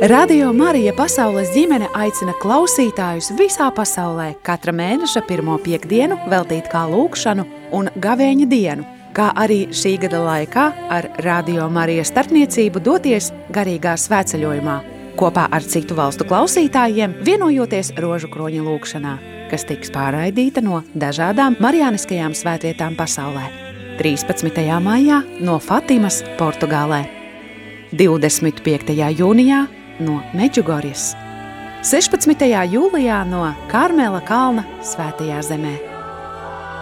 Radio Marija Pasaules ģimene aicina klausītājus visā pasaulē katra mēneša pirmo piekdienu veltīt kā lūkšanu un gavēņa dienu, kā arī šī gada laikā ar Radio Marija starpniecību doties garīgā svētceļojumā, kopā ar citu valstu klausītājiem vienojoties rožu kroņa lūkšanā, kas tiks pārraidīta no dažādām marijāniskajām svētvietām pasaulē. 13. maijā no Fatimas, Portugālē. 25. jūnijā no Meģugorjas, 16. jūlijā no Karmela kalna Svētajā zemē,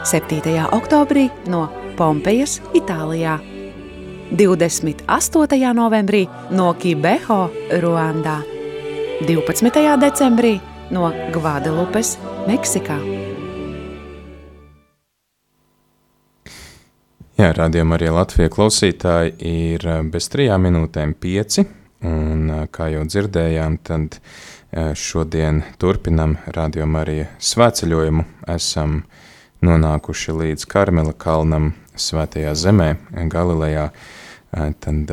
7. oktobrī no Pompejas, Itālijā, 28. novembrī no Kibeho, Ruandā, 12. decembrī no Gvadelupes, Meksikā. Jā, rādījumā arī Latvijas klausītāji ir bez trijām minūtēm pieci. Un, kā jau dzirdējām, tad šodien turpinam rādījumu arī svētceļojumu. Esam nonākuši līdz Karmela kalnam svētajā zemē, Galilejā. Tad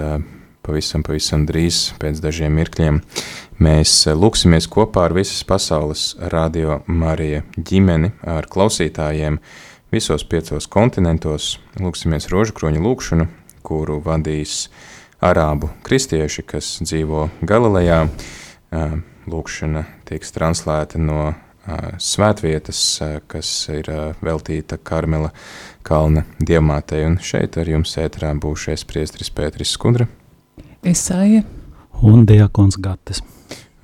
pavisam, pavisam drīz pēc dažiem mirkļiem mēs lūksimies kopā ar visas pasaules radio Marija ģimeni, ar klausītājiem visos piecos kontinentos. Lūksimies rožu kroņu lūkšanu, kuru vadīs uh, arābu kristieši, kas dzīvo Galilejā. Lūkšana tiks translēta no svētvietas, kas ir veltīta Karmela kalna diamātei, un šeit ar jums ētrā būšies priestris Pēteris Skudra. Esaija un Diakons Gatis.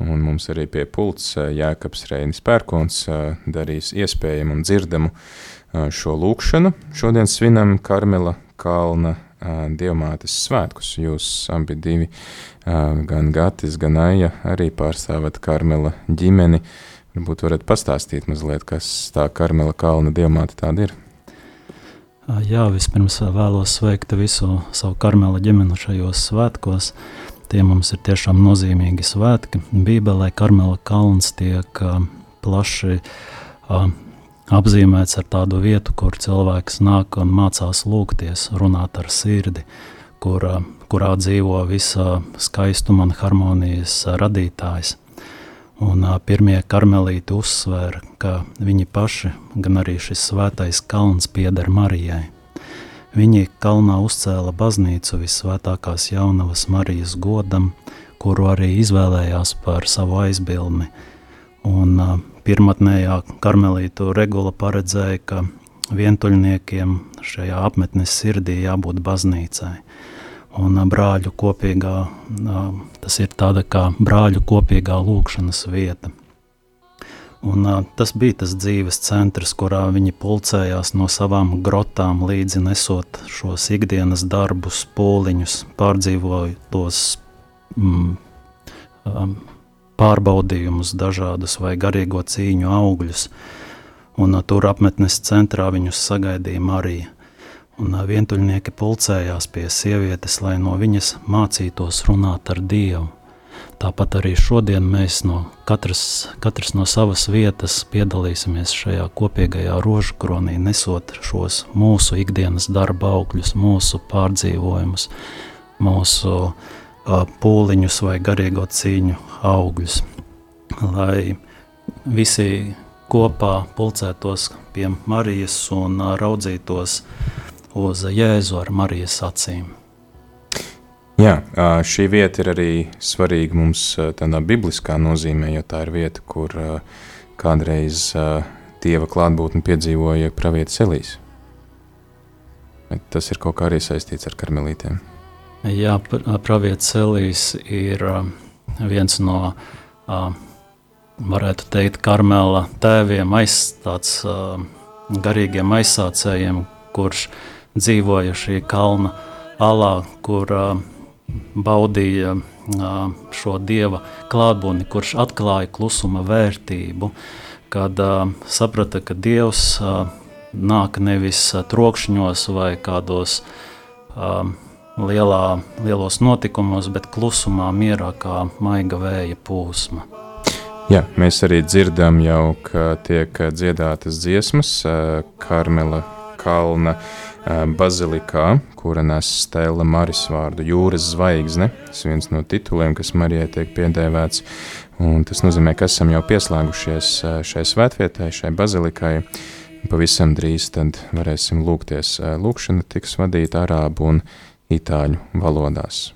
Un mums arī pie pults Jēkabs Reinis Pērkons darīs iespējamu un dzirdamu šo lūkšanu. Šodien svinam Karmela kalna Dievmātes svētkus. Jūs abi divi, gan Gatis, gan Aija, arī pārstāvat Karmela ģimeni. Varbūt varat pastāstīt mazliet, kas tā Karmela kalna Dievmāte tāda ir? Jā, vispirms vēlos sveikt visu savu Karmela ģimeni šajos svētkos. Tie mums ir tiešām nozīmīgi svētki. Bībelē Karmela kalns tiek plaši apzīmēts ar tādu vietu, kur cilvēks nāk un mācās lūgties, runāt ar sirdi, kur, kurā dzīvo visa skaistuma un harmonijas radītājs. Un pirmie karmelīti uzsvēra, ka viņi paši, gan arī šis svētais kalns pieder Marijai. Viņi kalnā uzcēla baznīcu visvētākās jaunavas Marijas godam, kuru arī izvēlējās par savu aizbildni. Un pirmatnējā karmelītu regula paredzēja, ka vientuļniekiem šajā apmetnes sirdī jābūt baznīcai. Un brāļu kopīgā, tas ir tāda kā brāļu kopīgā lūkšanas vieta. Un, tas bija tas dzīves centrs, kurā viņi pulcējās no savām grotām, līdzi nesot šos ikdienas darbus, pūliņus, pārdzīvojot tos mm, um, pārbaudījumus, dažādus vai garīgo cīņu augļus. Un, tur apmetnes centrā viņus sagaidīja Marija. Un, vientuļnieki pulcējās pie sievietes, lai no viņas mācītos runāt ar Dievu. Tāpat arī šodien mēs no katras, katras no savas vietas piedalīsimies šajā kopīgajā rožu kronī, nesot šos mūsu ikdienas darba augļus, mūsu pārdzīvojumus, mūsu uh, pūliņus vai garīgo cīņu augļus, lai visi kopā pulcētos pie Marijas un raudzītos uz Jēzu ar Marijas acīm. Jā, šī vieta ir arī svarīga mums tādā bibliskā nozīmē, jo tā ir vieta, kur kādreiz Dieva klātbūtni piedzīvoja pravietis Elīs. Tas ir kaut kā arī saistīts ar karmelītiem. Jā, pravietis Elīs ir viens no, varētu teikt, karmela tēviem, aiz, tāds garīgiem aizsācējiem, kurš dzīvoja šī kalna alā, kur baudīja šo dieva klātbūtni, kurš atklāja klusuma vērtību, kad saprata, ka dievs nāk nevis trokšņos vai kādos um, lielā, lielos notikumos, bet klusumā, mierā, kā maiga vēja plūsma. Jā, mēs arī dzirdam jau, ka tiek dziedātas dziesmas Karmela kalna bazilikā, kura nes Stēla Maris vārdu jūras zvaigzne. Tas viens no tituliem, kas Marijai tiek piedēvēts. Un tas nozīmē, ka esam jau pieslēgušies šai svētvietai, šai bazilikai. Pavisam drīz tad varēsim lūgties. Lūkšana tiks vadīta arābu un itāļu valodās.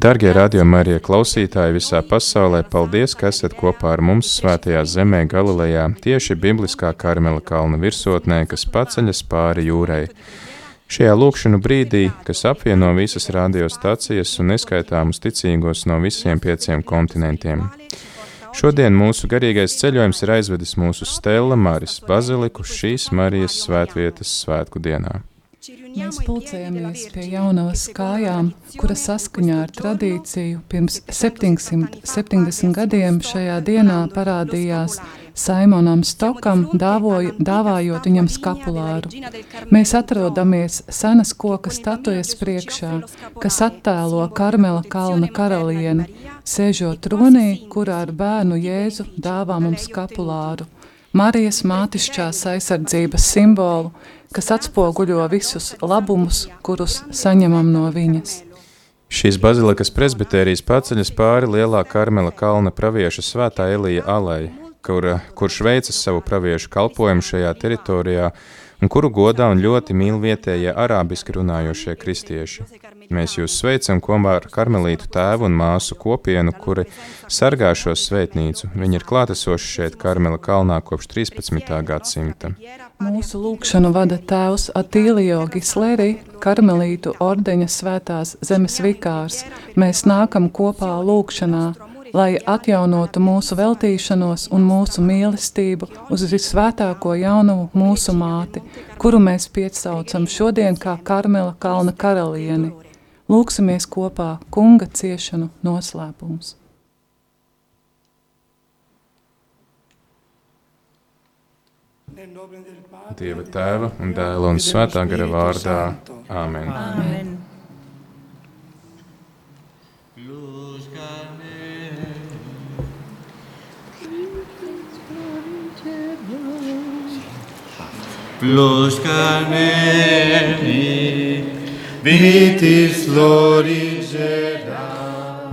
Darbie radiokamā klausītāji visā pasaulē, paldies, ka esat kopā ar mums Svētajā zemē, Galilejā, tieši Bibliskā Karmela kalna virsotnē, kas paceļas pāri jūrai. Šajā lūkšanu brīdī, kas apvieno visas radiostacijas un neskaitāmus ticīgos no visiem pieciem kontinentiem. Šodien mūsu garīgais ceļojums ir aizvedis mūsu Stela Maris baziliku šīs Marijas svētvietas svētku dienā. Mēs pulcējamies pie jaunās kājām, kura saskaņā ar tradīciju pirms 770 gadiem šajā dienā parādījās Saimonam Stokam, dāvoju, dāvājot viņam skapulāru. Mēs atrodamies senas koka statujas priekšā, kas attēlo Karmela kalna karalieni, sēžot tronī, kurā ar bērnu Jēzu dāvā mums skapulāru. Marijas mātišķās aizsardzības simbolu, kas atspoguļo visus labumus, kurus saņemam no viņas. Šīs bazilikas presbitērijas paceļas pāri lielā Karmela kalna pravieša svētā Elija alai, kur, kurš veica savu praviešu kalpojumu šajā teritorijā un kuru godā un ļoti mīl vietējie arābiski runājošie kristieši. Mēs jūs sveicam kopā ar karmelītu tēvu un māsu kopienu, kuri sargā šo svētnīcu. Viņi ir klātesoši šeit Karmela kalnā kopš 13. gadsimta. Mūsu lūkšanu vada tēvs Atīlio Gisleri, karmelītu ordeņa svētās zemes vikārs. Mēs nākam kopā lūkšanā lai atjaunotu mūsu veltīšanos un mūsu mīlestību uz visvētāko jaunumu mūsu māti, kuru mēs piesaucam šodien kā Karmela kalna karalieni. Lūksimies kopā kunga ciešanu noslēpums. Dieva tēva un dēla un svētā gara vārdā. Āmen. Āmen. plus carmeli, vitis florigera.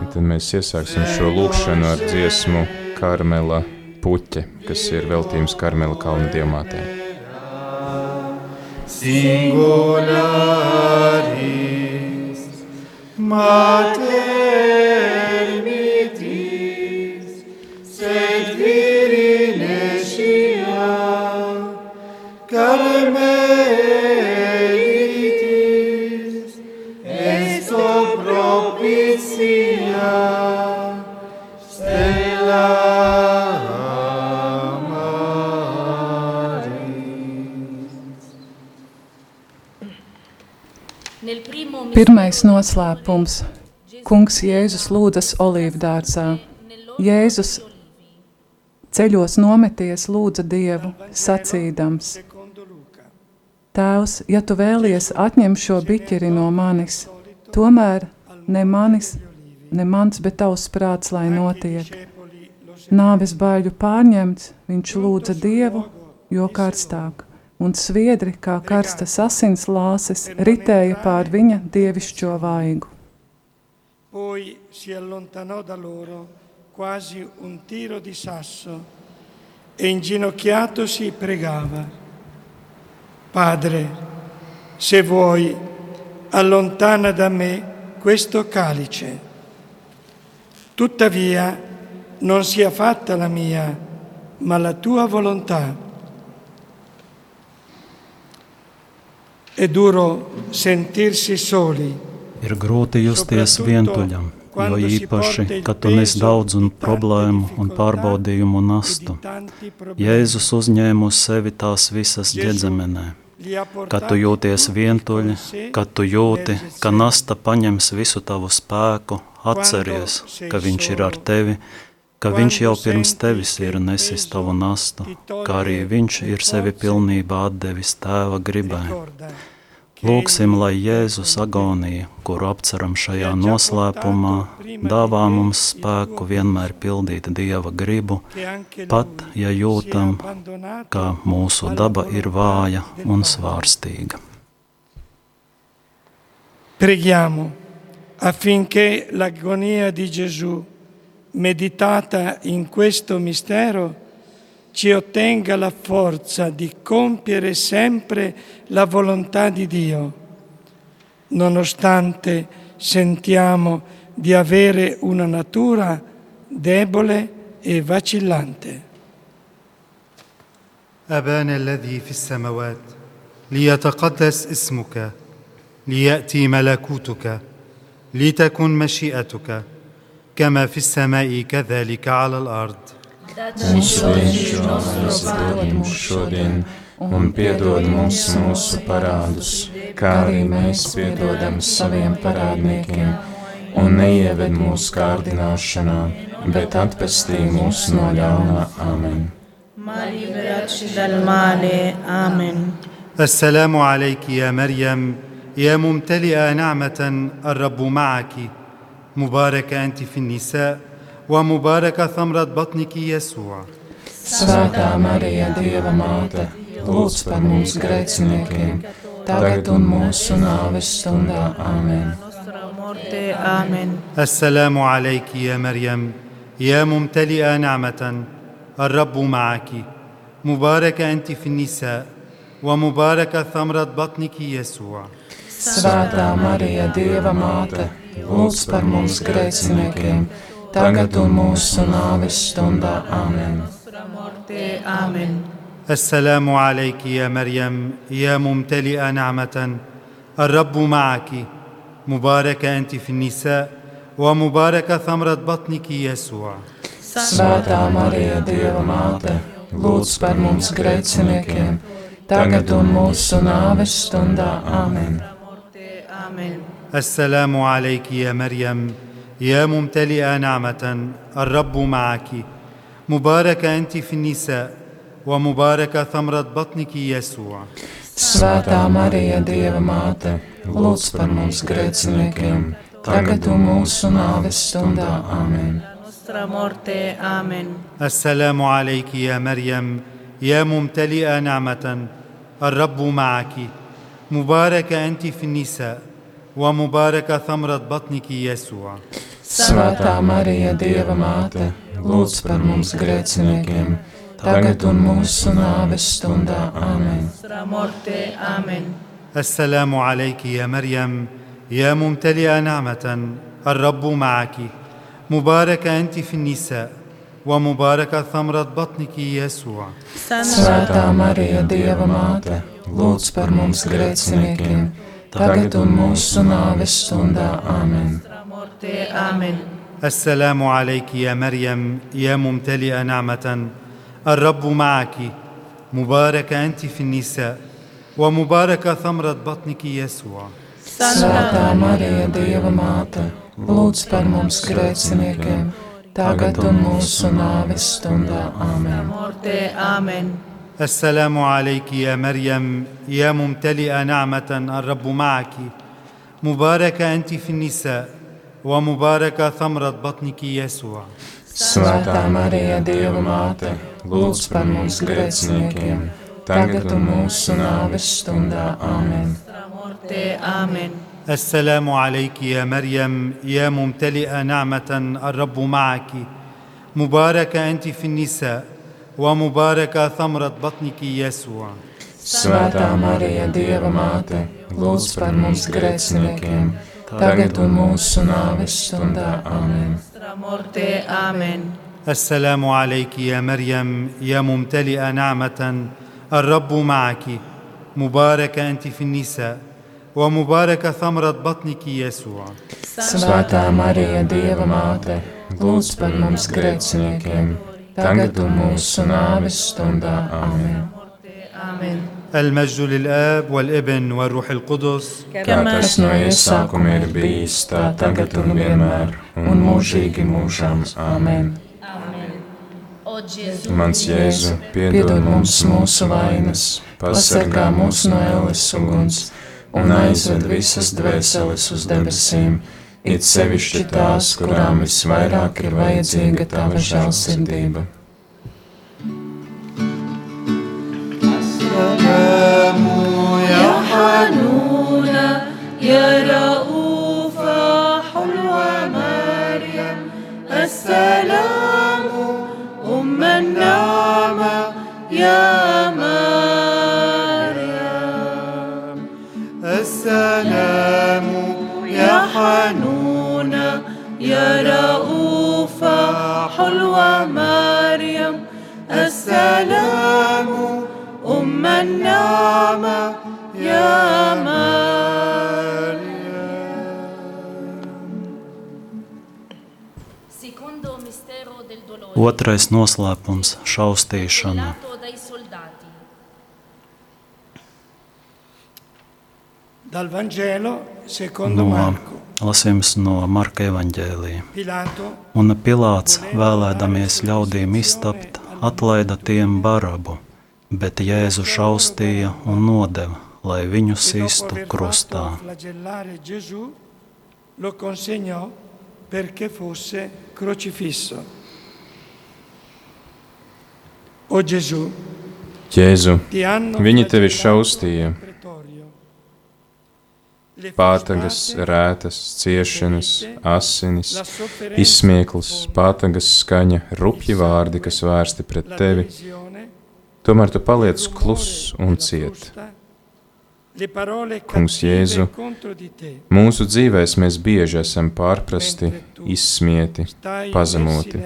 Tad mēs iesāksim šo lūkšanu ar dziesmu Karmela puķe, kas ir veltījums Karmela kalna diamātē. Singularis mater Pirmais noslēpums. Kungs Jēzus lūdzas olīvdārzā. Jēzus ceļos nometies lūdza Dievu, sacīdams: Tēvs, ja tu vēlies atņem šo biķeri no manis, tomēr ne manis, ne mans, bet tavs prāts, lai notiek. Nāves baiļu pārņemts, viņš lūdza Dievu, jo karstāk, un sviedri, kā karstas asins lāses, ritēja pār viņa dievišķo vaigu. Poi si allontanò da loro quasi un tiro di sasso e inginocchiatosi pregava. Padre, se vuoi, allontana da me questo calice. Tuttavia non sia fatta la mia, ma la tua volontà. Ir grūti justies vientuļam, jo īpaši, kad tu nes daudz un problēmu un pārbaudījumu nastu. Jēzus uzņēma uz sevi tās visas ģedzemenē. Kad tu jūties vientuļi, kad tu jūti, ka nasta paņems visu tavu spēku, atceries, ka viņš ir ar tevi, ka viņš jau pirms tevis ir nesis tavu nastu, kā arī viņš ir sevi pilnībā atdevis tēva gribai. Lūksim, lai Jēzus agonija, kuru apceram šajā noslēpumā, dāvā mums spēku vienmēr pildīt Dieva gribu, pat ja jūtam, ka mūsu daba ir vāja un svārstīga. Preghiamo affinché l'agonia di Gesù, meditata in questo mistero, ci ottenga la forza di compiere sempre la volontà di Dio, nonostante sentiamo di avere una natura debole e vacillante. أبانا الذي في السماوات ليتقدس اسمك ليأتي ملكوتك لتكن مشيئتك كما في السماء كذلك على الأرض dod mums šodien, un piedod mums mūsu parādus, kā arī mēs piedodam saviem parādniekiem, un neieved mūsu kārdināšanā, bet atpestī mūs no ļaunā. Amen. السلام عليك يا مريم يا ممتلئة نعمة الرب معك مباركة أنت في النساء ومباركة ثمرة بطنك يسوع Svētā Marija, Dieva māte, lūdz par mums grēciniekiem, tagad un mūsu nāves stundā. Āmen. Amen. السلام عليك يا مريم يا ممتلئة نعمة الرب معك مباركة أنت في النساء ومباركة ثمرة بطنك يسوع Svētā Marija, Dieva māte, lūdz par mums grēciniekiem, tagad un mūsu nāves stundā. Āmen. Nostra morte. Amen. السلام عليك يا مريم يا ممتلئة نعمة الرب معك مباركة أنت في النساء ومباركة ثمرة بطنك يسوع Svētā Marija, Dieva māte, lūdz par mums grēciniekiem, tagad un mūsu nāves stundā. Āmen. Morte. Amen. السلام عليك يا مريم يا ممتلئة نعمة الرب معك مباركة أنت في النساء ومباركة ثمرة بطنك يسوع Svētā Marija, Dieva māte, lūdz par mums grēciniekiem, tagad un mūsu nāves stundā. Amen. السلام عليك يا مريم يا ممتلئة نعمة الرب معك مباركة أنت في النساء ومباركة ثمرة بطنك يسوع. سماتا ماريا ديفا ماتا، لوتس بر مومس جريتسينيكيم، تاغت ون موس نابس توندا امين. امين. السلام عليك يا مريم، يا ممتلئة نعمة، الرب معك. مباركة أنت في النساء، ومباركة ثمرة بطنك يسوع. سماتا ماريا ديفا ماتا، لوتس بر مومس جريتسينيكيم، tagad un mūsu nāves السلام عليك يا مريم يا ممتلئة نعمة. الرب معك. مبارك أنت في النساء ومبارك ثمرة بطنك يسوع. سانتا ماريا ديفا ماتا لوتس بار مومس كريتسنيكم تاغاتون موسو نافيس توندا امين السلام عليك يا مريم يا ممتلئة نعمة الرب معك مباركة أنت في النساء ومباركة ثمرة بطنك يسوع Svētā Marija, Dieva māte, lūdz par mums grēciniekiem, tagad un mūsu nāves stundā. Āmen. Amen. السلام عليك يا مريم يا ممتلئة نعمة الرب معك مباركة أنت في النساء ومباركة ثمرة بطنك يسوع. سواتا ماريا ديو مات لوس فر موس جريسنكيم تاغت وموس نابس تندا آمين آمين السلام عليك يا مريم يا ممتلئة نعمة الرب معك مباركة أنت في النساء ومباركة ثمرة بطنك يسوع سواتا ماريا ديو مات لوس فر موس جريسنكيم tagad un mūsu nāves stundā. Āmen. Amen. المجد للآب والابن والروح القدس Kā tas no iesākuma ir bijis, tā tagad un vienmēr, un mūžīgi mūžām. Āmen. Mans Jēzu, piedod mums mūsu vainas, pasargā mūs no ēles uguns un aizved visas dvēseles uz debesīm, it sevišķi tās, kurām visvairāk ir vajadzīga tava žēlsirdība. يا حنونة يا رؤوفة حلوة مريم السلام أم النعمة يا مريم السلام حلوة مريم السلام أم النعمة يا مريم Secondo mistero del dolore. Otrais noslēpums - šaustīšana. Dal Vangelo secondo No, Marco. lasījums no Marka evaņģēlīja. Pilato Un Pilārs, vēlēdamies ļaudīm iztapt, atlaida tiem barabu, bet Jēzu šaustīja un nodeva, lai viņu e sistu krustā. lo consegnò perché fosse crocifisso. O Gesù, Jēzu, viņi tevi šaustīja, pātagas, rētas, ciešanas, asinis, izsmieklis, pātagas skaņa, rupji vārdi, kas vērsti pret tevi. Tomēr tu paliec kluss un ciet. Kungs Jēzu. Mūsu dzīvēs mēs bieži esam pārprasti, izsmieti, pazemoti.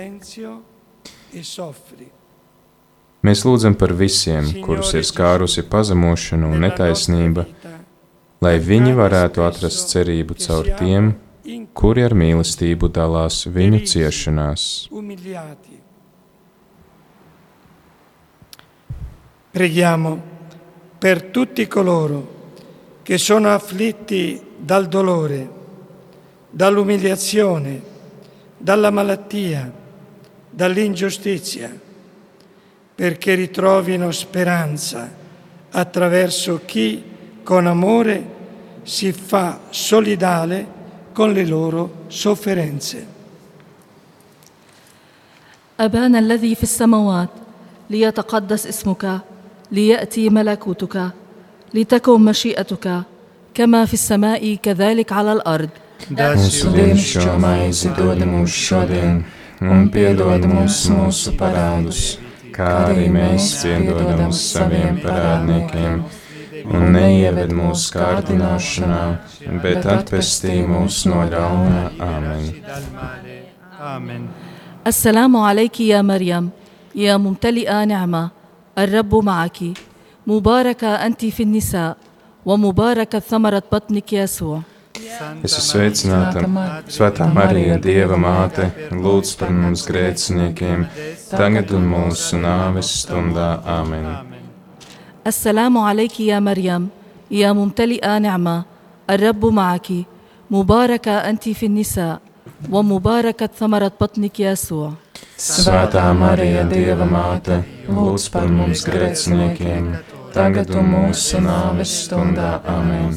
Mēs lūdzam par visiem, kurus ir skārusi pazemošana un netaisnība, lai viņi varētu atrast cerību caur tiem, kuri ar mīlestību dalās viņu ciešanās. Preghiamo per tutti coloro che sono afflitti dal dolore, dall'umiliazione, dalla malattia, dall'ingiustizia, perché ritrovino speranza attraverso chi con amore si fa solidale con le loro sofferenze. أبانا الذي في السماوات ليتقدس اسمك ليأتي ملكوتك لتكن مشيئتك كما في السماء كذلك على الأرض Mūsu dienascho maizi dod mums šodien, un piedod mums mūsu parādus, kā arī mēs piedodam saviem parādniekiem, un neieved mūsu kārdināšanā, bet atpestī mūs no ļauna. Āmen. آمين السلام عليك يا مريم يا ممتلئة نعمة الرب معك مباركة أنت في النساء ومباركة ثمرة بطنك يسوع Es esmu sveicināta, Svētā Marija, Dieva māte, lūdz par mums grēciniekiem, tagad un mūsu nāves stundā. Āmen. السلام عليك يا مريم. يا ممتلئة نعمة. الرب معك. مباركة أنت في النساء ومباركة ثمرة بطنك يسوع. Svētā Marija, Dieva māte, lūdz par mums grēciniekiem, tagad un mūsu nāves stundā. Amen.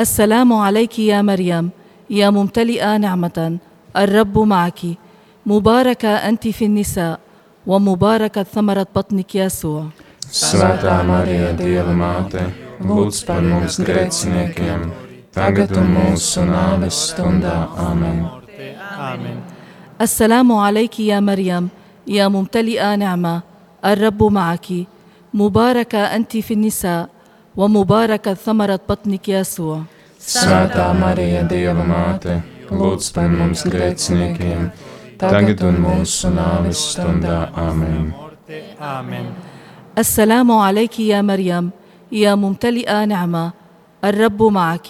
السلام عليك يا مريم. يا ممتلئة نعمة. الرب معك. مباركة أنت في النساء. ومباركة ثمرة بطنك يسوع سواتا ماريا ديال ماتي غوث بر موس غريتسنيكيم تاغت موس نامس توندا آمين آمين السلام عليك يا مريم يا ممتلئة نعمة الرب معك مباركة أنت في النساء ومباركة ثمرة بطنك يسوع سواتا ماريا ديال ماتي غوث بر موس غريتسنيكيم tagad un mūsu nāves stundā. Āmen. آمين السلام عليك يا مريم يا ممتلئة نعمة الرب معك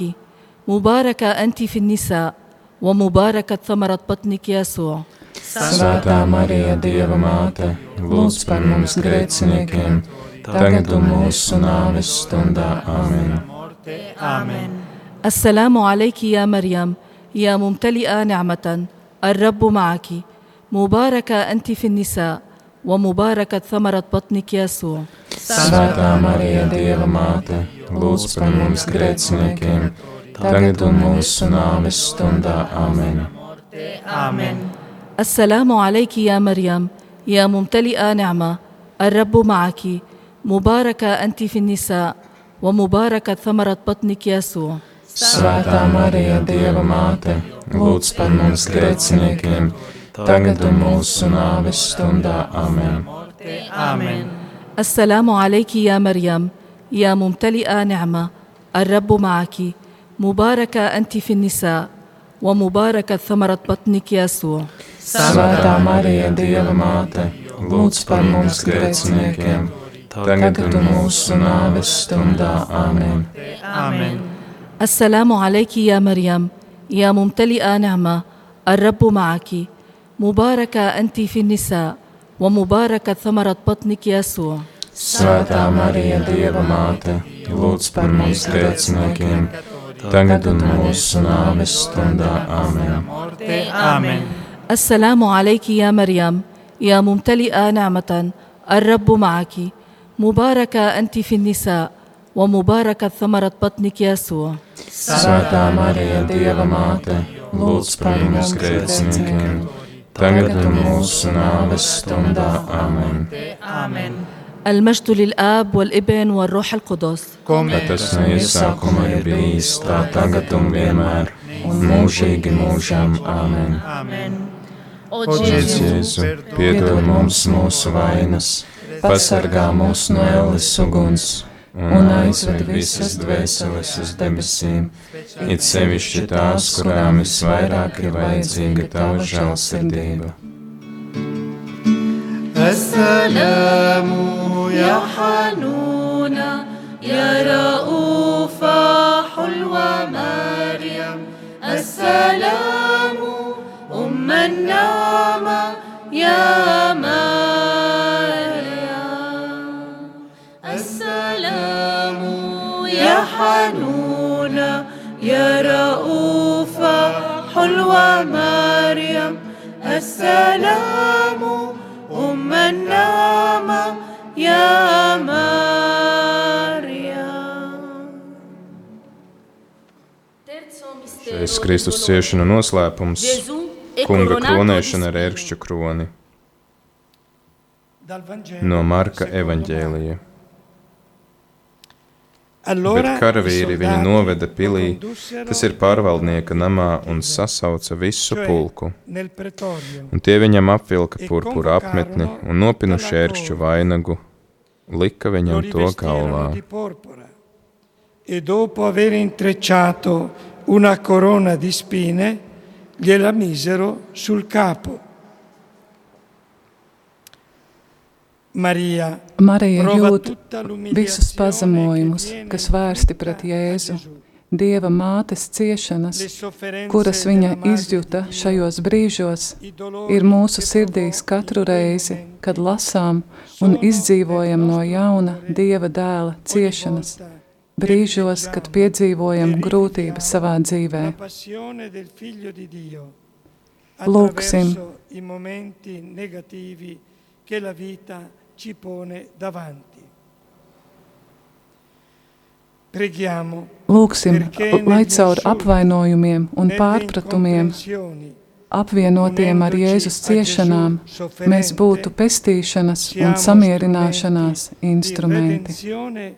مباركة أنت في النساء ومباركة ثمرة بطنك يسوع Svētā Marija, Dieva māte, lūdz par mums grēciniekiem, tagad un mūsu nāves stundā. Āmen. آمين السلام عليك يا مريم يا ممتلئة نعمة الرب معك مباركة أنت في النساء ومباركة ثمرة بطنك يسوع Svētā Marija, Dieva māte, lūdz par mums grēciniekiem, tagad un mūsu nāves stundā. Amen. Amen. السلام عليك يا مريم يا ممتلئة نعمة الرب معك مباركة أنت في النساء ومباركة ثمرة بطنك يسوع Svētā Marija, Dieva māte, lūdz par mums grēciniekiem, tagad un mūsu nāves stundā. Amen. Amen. السلام عليك يا مريم يا ممتلئة نعمة الرب معك مباركة أنت في النساء ومباركة ثمرة بطنك يسوع Svētā Marija, Dieva māte, lūdz par mums grēciniekiem, tagad un mūsu nāves stundā. Amen. Amen. السلام عليك يا مريم يا ممتلئة نعمة الرب معك مباركة أنت في النساء ومباركة ثمرة بطنك يسوع Svētā Marija, Dieva māte, lūdz par mums grēciniekiem, tagad un mūsu nāves stundā. Amen. Amen. السلام عليك يا مريم يا ممتلئة نعمة الرب معك مباركة أنت في النساء ومباركة ثمرة بطنك يسوع Svētā Marija, Dieva māte, lūdz par mums grēciniekiem, tagad un mūsu nāves stundā. Amen. Amen. المجد للآب والابن والروح القدس Kā tas no iesākuma ir bijis, tā tagad un vienmēr, un mūžīgi mūžām. Amen. Amen. Ó Jēzus, Jesus, Jēzu, piedod mums mūsu vainas, pasargā mūs no ēles uguns un aizved visas dvēseles uz debesīm, it sevišķi tās, kurām visvairāk ir vajadzīga tava žēlsirdība. السلام يا حنونة يا رؤوفة حلوة مريم السلام أم النعمة يا مريم يا حنونة يا رؤوفة حلوة مريم السلام أم النعمة يا مريم Šis Kristus ciešanu noslēpums, kunga kronēšana ar ērkšķu kroni Dal Vangelo no Marka secondo evaņģēlija. Bet karavīri viņu noveda pilī, tas ir pārvaldnieka namā, un sasauca visu pulku. Un tie viņam apvilka purpura apmetni un nopinuši ērkšķu vainagu, lika viņam to galvā. e dopo aver intrecciato una corona di spine gliela misero sul capo. Maria Marija prova jūt visus pazemojumus, kas vērsti pret Jēzu. Dieva mātes ciešanas, kuras viņa izjuta šajos brīžos, ir mūsu sirdīs katru reizi, kad lasām un izdzīvojam no jauna Dieva dēla ciešanas, brīžos, kad piedzīvojam grūtības savā dzīvē. Lūksim attraverso i momenti negativi che la vita ci pone davanti. Preghiamo Lūksim, perché lai negli caur insulti, apvainojumiem un nelle pārpratumiem, incomprensioni, apvienotiem ar Jēzus ciešanām, mēs būtu pestīšanas un samierināšanās di instrumenti. redenzione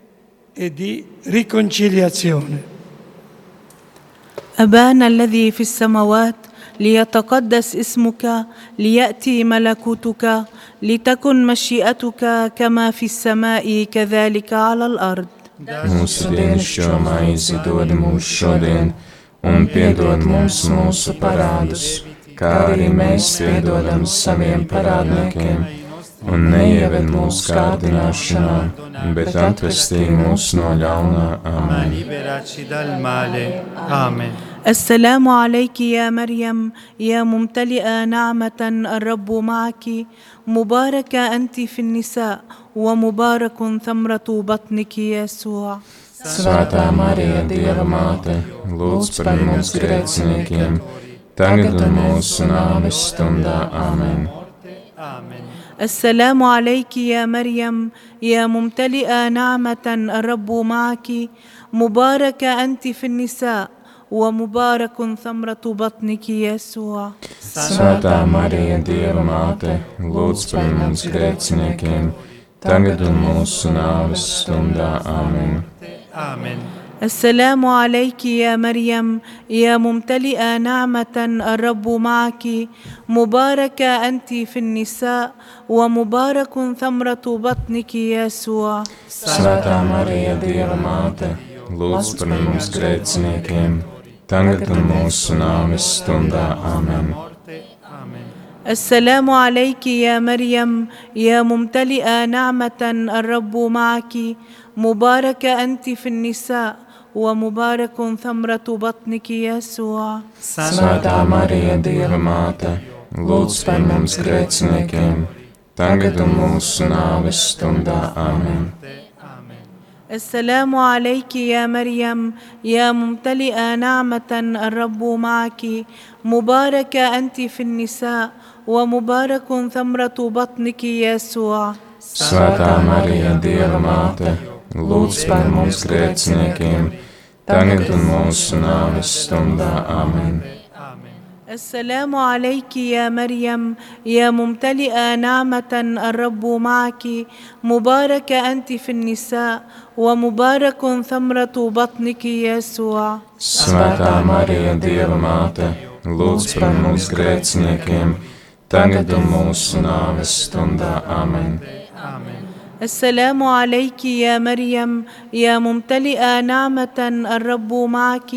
e di riconciliazione. أبانا الذي في السماوات ليتقدس اسمك ليأتي ملكوتك لتكن مشيئتك كما في السماء كذلك على الأرض Mūsu dienascho maizi dod mums šodien, un piedod mums mūsu parādus, kā arī mēs piedodam saviem parādniekiem, un neieved mūsu kārdināšanā, bet atvestī mūs no ļaunā. Amen. liberaci dal male. Amen. السلام عليك يا مريم يا ممتلئة نعمة الرب معك مباركة أنت في النساء ومبارك ثمرة بطنك يسوع Svētā Marija, Dieva māte, lūdz par mums grēciniekiem, tagad un mūsu nāves stundā. Amen. السلام عليك يا مريم يا ممتلئه نعمه الرب معك مباركه انت في النساء ومبارك ثمرة بطنك يسوع. ساتا ماريا دير ماتا مات لوز بمونس غريتسنيكين تنجد الموس نعوز تندى آمين آمين السلام عليك يا مريم يا ممتلئة نعمة الرب معك مباركة أنت في النساء ومبارك ثمرة بطنك يسوع ساتا ماريا دير ماتا مات لوز بمونس غريتسنيكين tagad un mūsu nāves stundā. Amen! السلام عليك يا مريم يا ممتلئة نعمة الرب معك مباركة أنت في النساء ومبارك ثمرة بطنك يا يسوع سانتا ماريا ديال ماتا لوتس في ممس كريتسنكيم تنجد موس نعوستن آمين السلام عليك يا مريم يا ممتلئة نعمة الرب معك مباركه أنت في النساء ومبارك ثمرة بطنك يسوع Svētā Marija, Dieva māte, lūdz par mums grēciniekiem, tagad un mūsu nāves stundā. Āmen. السلام عليك يا مريم يا ممتلئة نعمة الرب معك مباركه أنت في النساء ومبارك ثمرة بطنك يسوع Svētā Marija, Dieva māte, lūdz par mums grēciniekiem, tagad un mūsu nāves stundā. Āmen. السلام عليك يا مريم يا ممتلئه نعمه الرب معك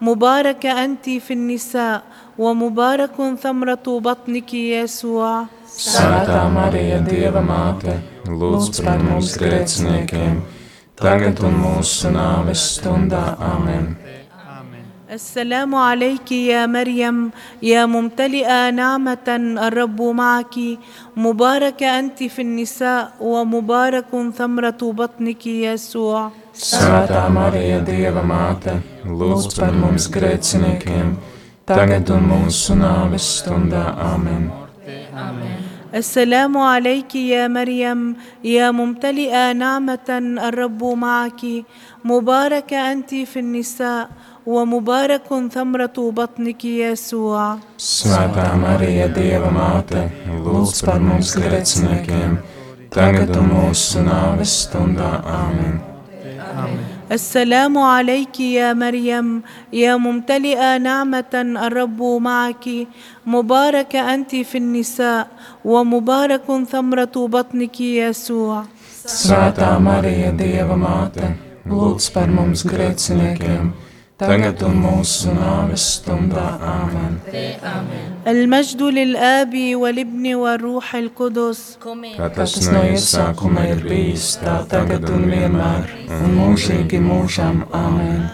مباركه انت في النساء ومبارك ثمره بطنك يسوع Svētā Marija, Dieva māte, lūdz par mums grēciniekiem, tagad un mūsu nāves stundā. Āmen. السلام عليك يا مريم يا ممتلئه نعمه الرب معك مباركه انت في النساء ومبارك ثمره بطنك يسوع Svētā Marija, Dieva māte, lūdz par mums grēciniekiem, tagad un mūsu nāves stundā. Āmen. السلام عليك يا مريم يا ممتلئه نعمه الرب معك مباركه انت في النساء ومبارك ثمره بطنك يسوع Svētā Marija, Dieva māte, lūdz par mums grēciniekiem, tagad un mūsu nāves stundā. Āmen. السلام عليك يا مريم. يا ممتلئة نعمة الرب معك. مباركه أنت في النساء ومبارك ثمرة بطنك يسوع. Svētā Marija, Dieva māte, lūdz par mums tagad un mūsu nāves stundā. Āmen. Al-Majdu lil-Abi wal-Ibni wal-Rūhil Kudus. Kā tas no iesākuma ir bijis, tā tagad un vienmēr, un mūžīgi mūžam. Āmen.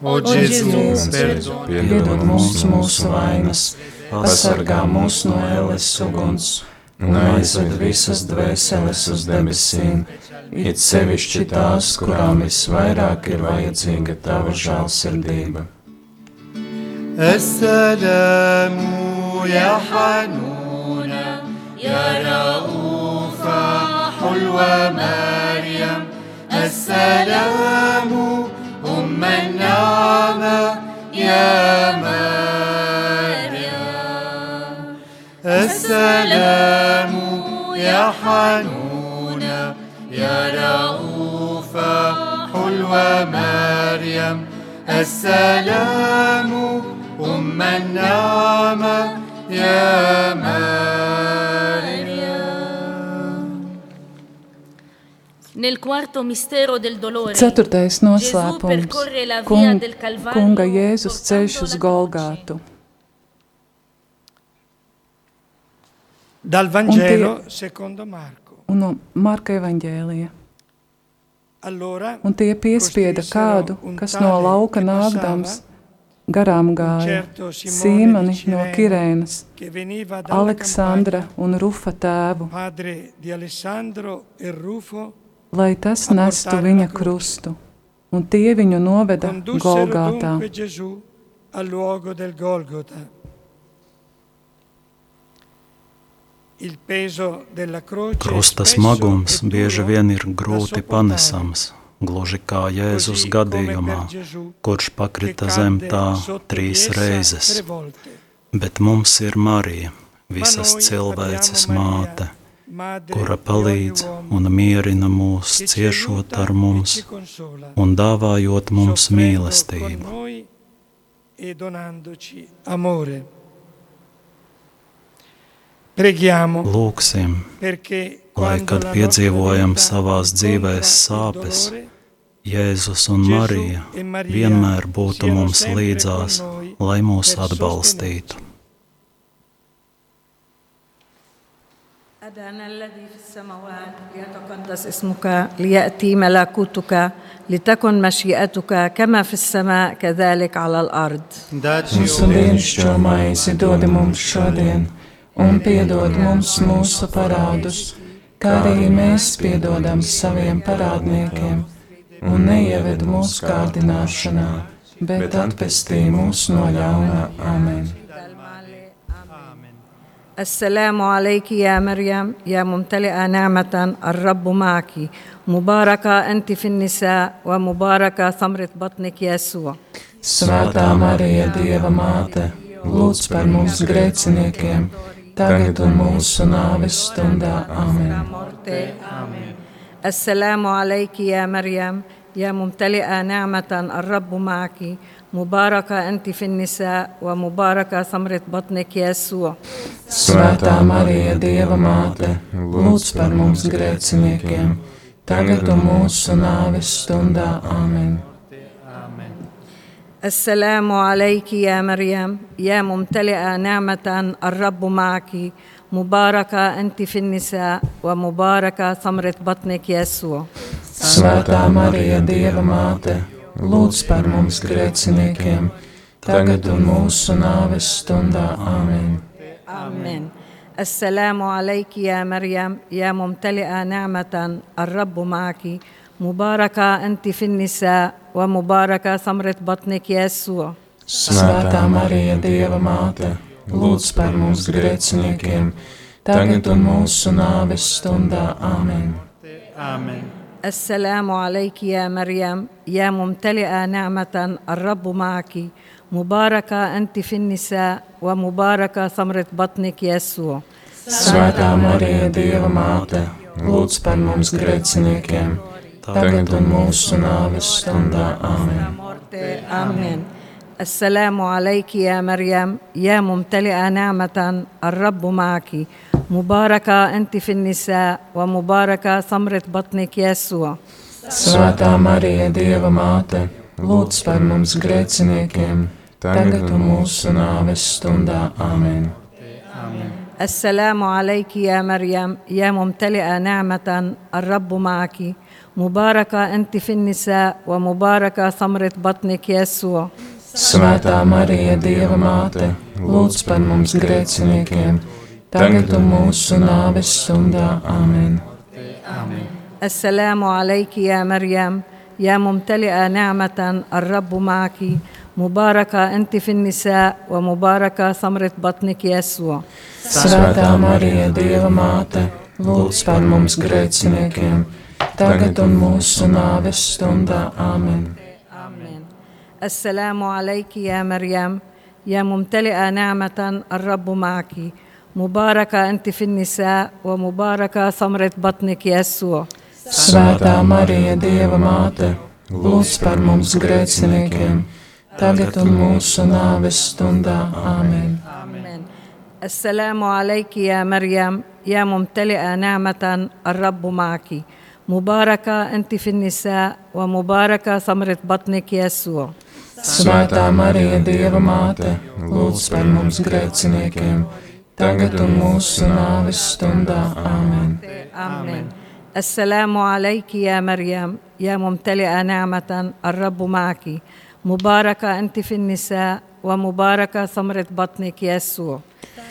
O Jēzus, piedod mums mūsu vainas, pasargā mūs no ēles uguns un aizved visas dvēseles uz debesīm, it sevišķi tās, kurām visvairāk ir vajadzīga tava žēlsirdība. السلام يا حنونة يا رؤوفة حلوة مريم السلام أم النعمة يا مريم السلام يا حنونة يا رؤوفة حلوة مريم السلام أم النعمة يا مريم Nel quarto mistero del dolore, Ceturtais Gesù noslēpums percorre la via Kung, del Calvario Kunga Jēzus ceļš portando uz la Golgātu. Dal Vangelo secondo Marco. Un no Marka evaņģēlija. Allora, Un tie piespieda kādu, kas no lauka nākdams garām gāja, Sīmani no Kirēnas, Aleksandra un Rufa tēvu, e Rufo, lai tas nestu viņa krustu. Un tie viņu noveda Golgātā. Krusta smagums bieži vien ir grūti panesams, gluži kā Jēzus gadījumā, kurš pakrita zem tā trīs reizes. Bet mums ir Marija, visas cilvēces māte, kura palīdz un mierina mūs ciešot ar mums un dāvājot mums mīlestību. Lūksim, lai, kad piedzīvojam savās dzīvēs sāpes, Jēzus un Marija vienmēr būtu mums līdzās, lai mūs atbalstītu. أبانا الذي في السماوات ليتقدس اسمك ليأتي ملكوتك لتكن مشيئتك كما في السماء كذلك على الأرض. Mūsu dienascho maizi dod mums šodien, un piedod mums mūsu parādus, kā arī mēs piedodam saviem parādniekiem, un neieved mūsu kārdināšanā, bet atpestī mūs no ļauna. Amen. السلام عليك يا مريم يا ممتلئة نعمة الرب معك مباركة أنت في النساء ومباركة ثمرة بطنك يسوع Svētā Marija, Dieva māte, lūdz par mums grēciniekiem, tagad un mūsu nāves stundā. Amen. السلام عليك يا مريم يا ممتلئة نعمة الرب معك مباركة أنت في النساء ومباركة ثمرة بطنك يسوع Svētā Marija, Dieva māte, lūdz par mums grēciniekiem, tagad un mūsu nāves stundā. Amen. السلام عليك يا مريم. يا ممتلئة نعمة الرب معك. مباركة أنت في النساء ومباركة ثمرة بطنك يسوع. Svētā Marija, Dieva māte, lūdz par mums grēciniekiem, tagad un mūsu nāves stundā. Amen. آمين السلام عليك يا مريم يا ممتلئة نعمة الرب معك مباركة أنت في النساء ومباركة ثمرة بطنك يسوع Svētā Marija, Dieva māte, lūdz par mums grēciniekiem, tagad un mūsu nāves stundā. Amen. Amen. السلام عليك يا مريم يا ممتلئة نعمة الرب معك مباركة أنت في النساء ومباركة ثمرة بطنك يسوع Svētā Marija, Dieva māte, lūdz par mums grēciniekiem, tagad un mūsu nāves stundā. Amen. آمين السلام عليك يا مريم يا ممتلئة نعمة الرب معك مباركة أنت في النساء ومباركة ثمرة بطنك يسوع Svētā Marija, Dieva māte, lūdz par mums grēciniekiem, tagad un mūsu nāves stundā. Amen. السلام عليك يا مريم يا ممتلئة نعمة الرب معك Mubarakā anti finnisā wa mubarakā samrit batnik Jēsu. Svētā Marija, Dieva māte, lūdz par mums grēciniekiem, tagad un mūsu nāves stundā. Amen. Amen. Assalamu alayki ya Maryam, ya mumtali'a ni'matan ar-Rabb ma'aki. Mubarakā anti finnisā wa mubarakā samrit batnik Jēsu. Svētā Marija, Dieva māte, lūdz par mums grēciniekiem. grēciniekiem tagad un mūsu nāves stundā. Amen. السلام عليك يا مريم يا ممتلئة نعمة الرب معك مباركة أنت في النساء ومباركة ثمرة بطنك يسوع Svētā Marija, Dieva māte, lūdz par mums grēciniekiem, tagad un mūsu nāves stundā. Amen. السلام عليك يا مريم يا ممتلئة نعمة الرب معك مباركة أنت في النساء ومباركة ثمرة بطنك يسوع Svētā Marija, Dieva māte, lūdz par mums grēciniekiem, tagad un mūsu nāves stundā. Amen. آمين السلام عليك يا مريم يا ممتلئة نعمة الرب معك مباركة أنت في النساء ومباركة ثمرة بطنك يسوع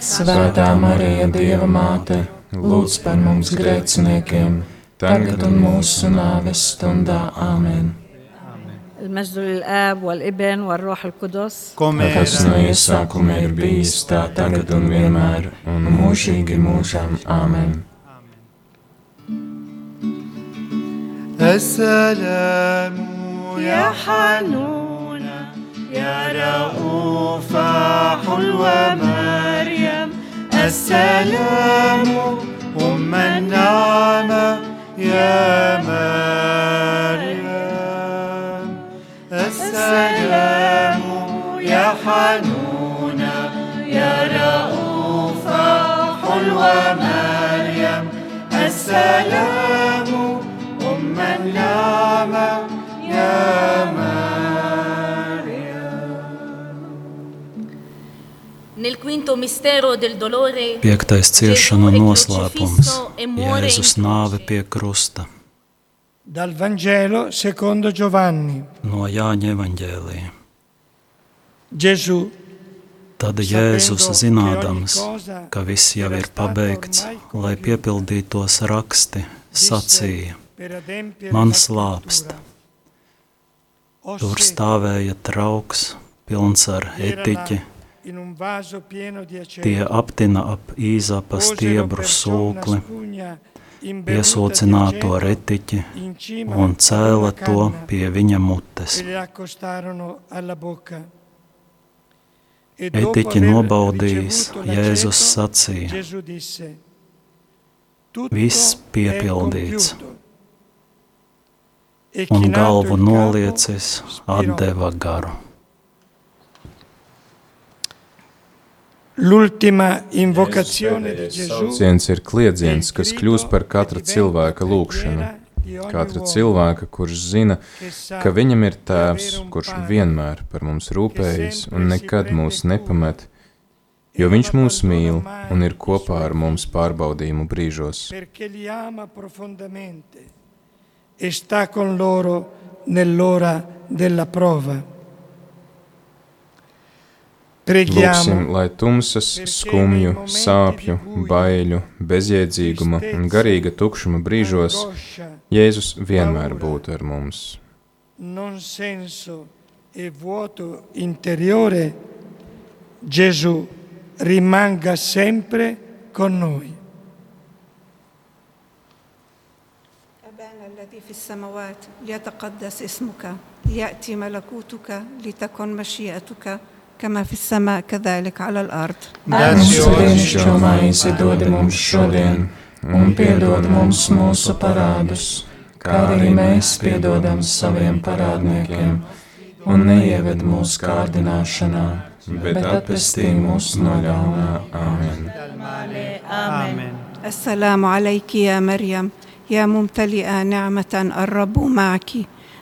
Svētā Marija, Dieva māte, lūdz par mums grēciniekiem, تنقد الموس سنا آمين. المجد للآب والابن والروح القدس. كومي كسنا يسا كومي ربيس تا جموشم. آمين. السلام يا حنونة يا رؤوف حلوى مريم. السلام أم النعمة. يا مريم. السلام يا يا مريم. السلام أم النعمة يا مريم. Piektais ciešanu è noslēpums e Jēzus nāve pie krusta Dal Vangelo secondo Giovanni. no Jāņa evaņģēlija. Gesù, Tad Jēzus, zinādams, ka viss jau ir pabeigts, lai piepildītos raksti, sacīja: Man slāpst. Tur stāvēja trauks, pilns ar etiķi, tie aptina ap īzapa stiebru sūkli, piesūcināto retiķi un cēla to pie viņa mutes. e. E Etiķi nobaudījis, Jēzus sacīja: Gesù disse, "Tutto Viss piepildīts. compiuto." E un galvu noliecis, atdeva garu. L'ultima invocazione di Gesù Sauciens ir kliedziens, kas kļūst par katra cilvēka lūgšanu. Katra cilvēka, kurš zina, ka viņam ir tēvs, kurš vienmēr par mums rūpējas un nekad mūs nepamet, jo viņš mūs mīl un ir kopā ar mums pārbaudījumu brīžos. profondamente e con loro nell'ora della prova. Lūksim, Preghiamo lai tumsas, skumju, sāpju, baiļu, bezjēdzīguma un garīga tukšuma brīžos angoscia, Jēzus vienmēr būtu ar mums. non senso e vuoto interiore, Gesù rimanga sempre con noi. أبانا الذي في السماوات ليتقدس اسمك ليأتي ملكوتك لتكن مشيئتك كما في السماء كذلك على الأرض Mūsu dienascho maizi dod mums šodien, un piedod mums mūsu parādus, kā arī mēs piedodam saviem parādniekiem, un neieved mūsu kārdināšanā, bet atpestī mūs no ļaunā. Āmen! آمين السلام عليك يا مريم يا ممتلئة نعمة الرب معك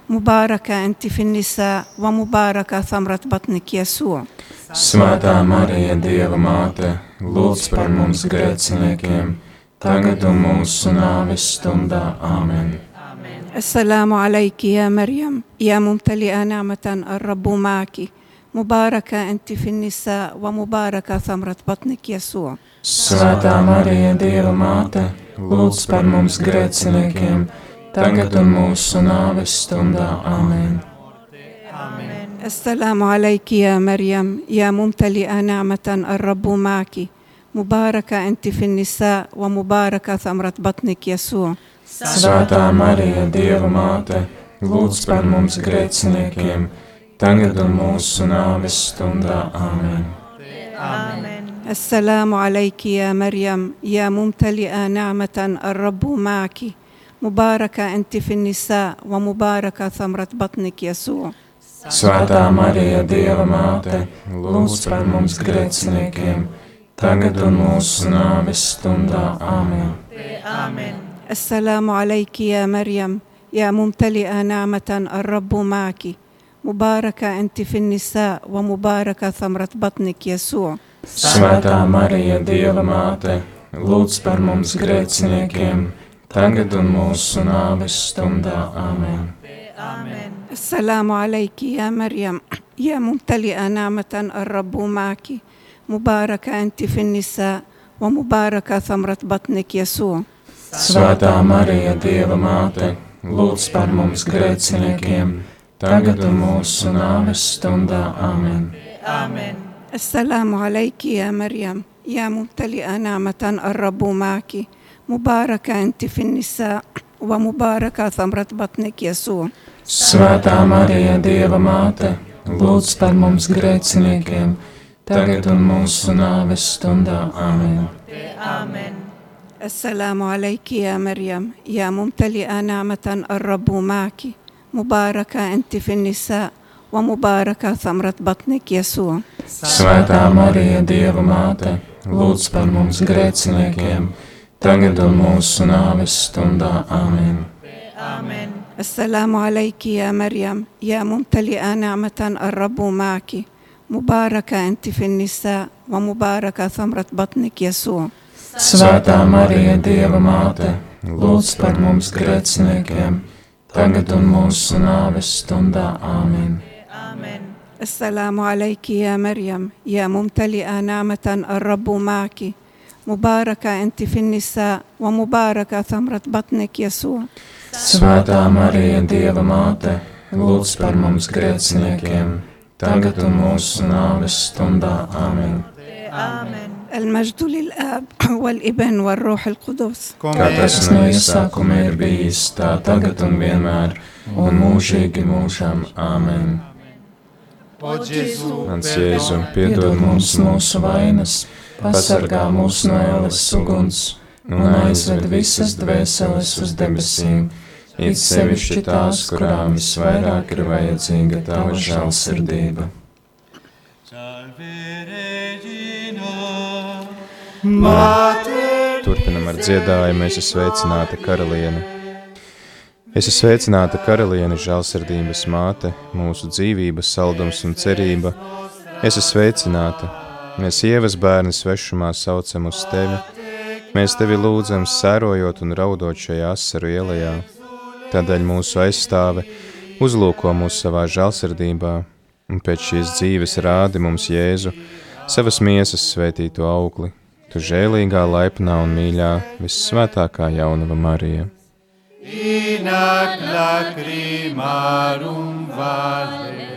مباركة أنت في النساء ومباركة ثمرة بطنك يسوع Svētā Marija, Dieva māte, lūdz par mums grēciniekiem, tagad un mūsu nāves stundā. Āmen! السلام عليك يا مريم يا ممتلئة نعمة الرب معك مباركة أنت في النساء ومباركة ثمرة بطنك يسوع Svētā Marija, Dieva māte, lūdz par mums grēciniekiem, tagad un mūsu nāves stundā. Āmen! السلام عليك يا مريم يا ممتلئة نعمة الرب معك مباركة أنت في النساء ومباركة ثمرة بطنك يسوع Svētā Marija, Dieva māte, lūdz par mums grēciniekiem, tagad un mūsu nāves stundā. Āmen! السلام عليك يا مريم يا ممتلئة نعمة الرب معك مباركة أنت في النساء ومباركة ثمرة بطنك يسوع Svētā Marija, Dieva māte, lūdz par mums grēciniekiem, tagad un mūsu nāves stundā. Āmen! السلام عليك يا مريم يا ممتلئة نعمة الرب معك مباركة أنت في النساء ومباركة ثمرة بطنك يسوع Svētā Marija, Dieva māte, lūdz par mums grēciniekiem, tagad un mūsu nāves stundā. Āmen! السلام عليك يا مريم يا ممتلئة نعمة الرب معك مباركة أنت في النساء ومباركة ثمرة بطنك يسوع Svētā Marija, Dieva māte, lūdz par mums grēciniekiem, tagad un mūsu nāves stundā. Āmen! آمين السلام عليك يا مريم يا ممتلئة نعمة الرب معك مباركة أنت في النساء ومباركة ثمرة بطنك يسوع Svētā Marija, Dieva māte, lūdz par mums grēciniekiem, tagad un mūsu nāves stundā. Āmen! آمين السلام عليك يا مريم يا ممتلئة نعمة الرب معك مباركة أنت في النساء ومباركة ثمرة بطنك يسوع Svētā Marija, Dieva māte, lūdz par mums grēciniekiem, tagad un mūsu nāves stundā. Āmen! آمين السلام عليك يا مريم يا ممتلئة نعمة الرب معك مباركة أنت في النساء ومباركة ثمرة بطنك يسوع Svētā Marija, Dieva māte, lūdz par mums grēciniekiem, tagad un mūsu nāves stundā. Āmen! آمين السلام عليك يا مريم يا ممتلئة نعمة الرب معك مباركة أنت في النساء ومباركة ثمرة بطنك يسوع Svētā Marija, Dieva māte, lūdz par mums grēciniekiem, tagad un mūsu nāves stundā. Āmen! آمين المجد للآب والابن والروح القدس Kā tas no iesākuma ir bijis, tā tagad un vienmēr, un mūžīgi mūžam. Āmen! O Jēzu, Mans Jēzu, Piedod mums mūsu vainas, Pasargā mūs no ēles uguns un aizved visas dvēseles uz debesīm, it sevišķi tās, kurām visvairāk ir vajadzīga tava žēlsirdība. Turpinam ar dziedājumu, es esmu sveicināta karaliene. Es esmu sveicināta karaliene, žēlsirdības māte, mūsu dzīvības saldums un cerība. Es esmu sveicināta. Mēs ievas bērni svešumā saucam uz tevi. Mēs tevi lūdzam, sērojot un raudot šajā asaru ielā. Tādēļ mūsu aizstāve uzlūko mūs savā žēlsirdībā, un pēc šīs dzīves rādi mums Jēzu, savas miesas svētīto augli, tu žēlīgā, laipnā un mīļā, vissvētākā jaunava Marija. in ac lacrimarum vale.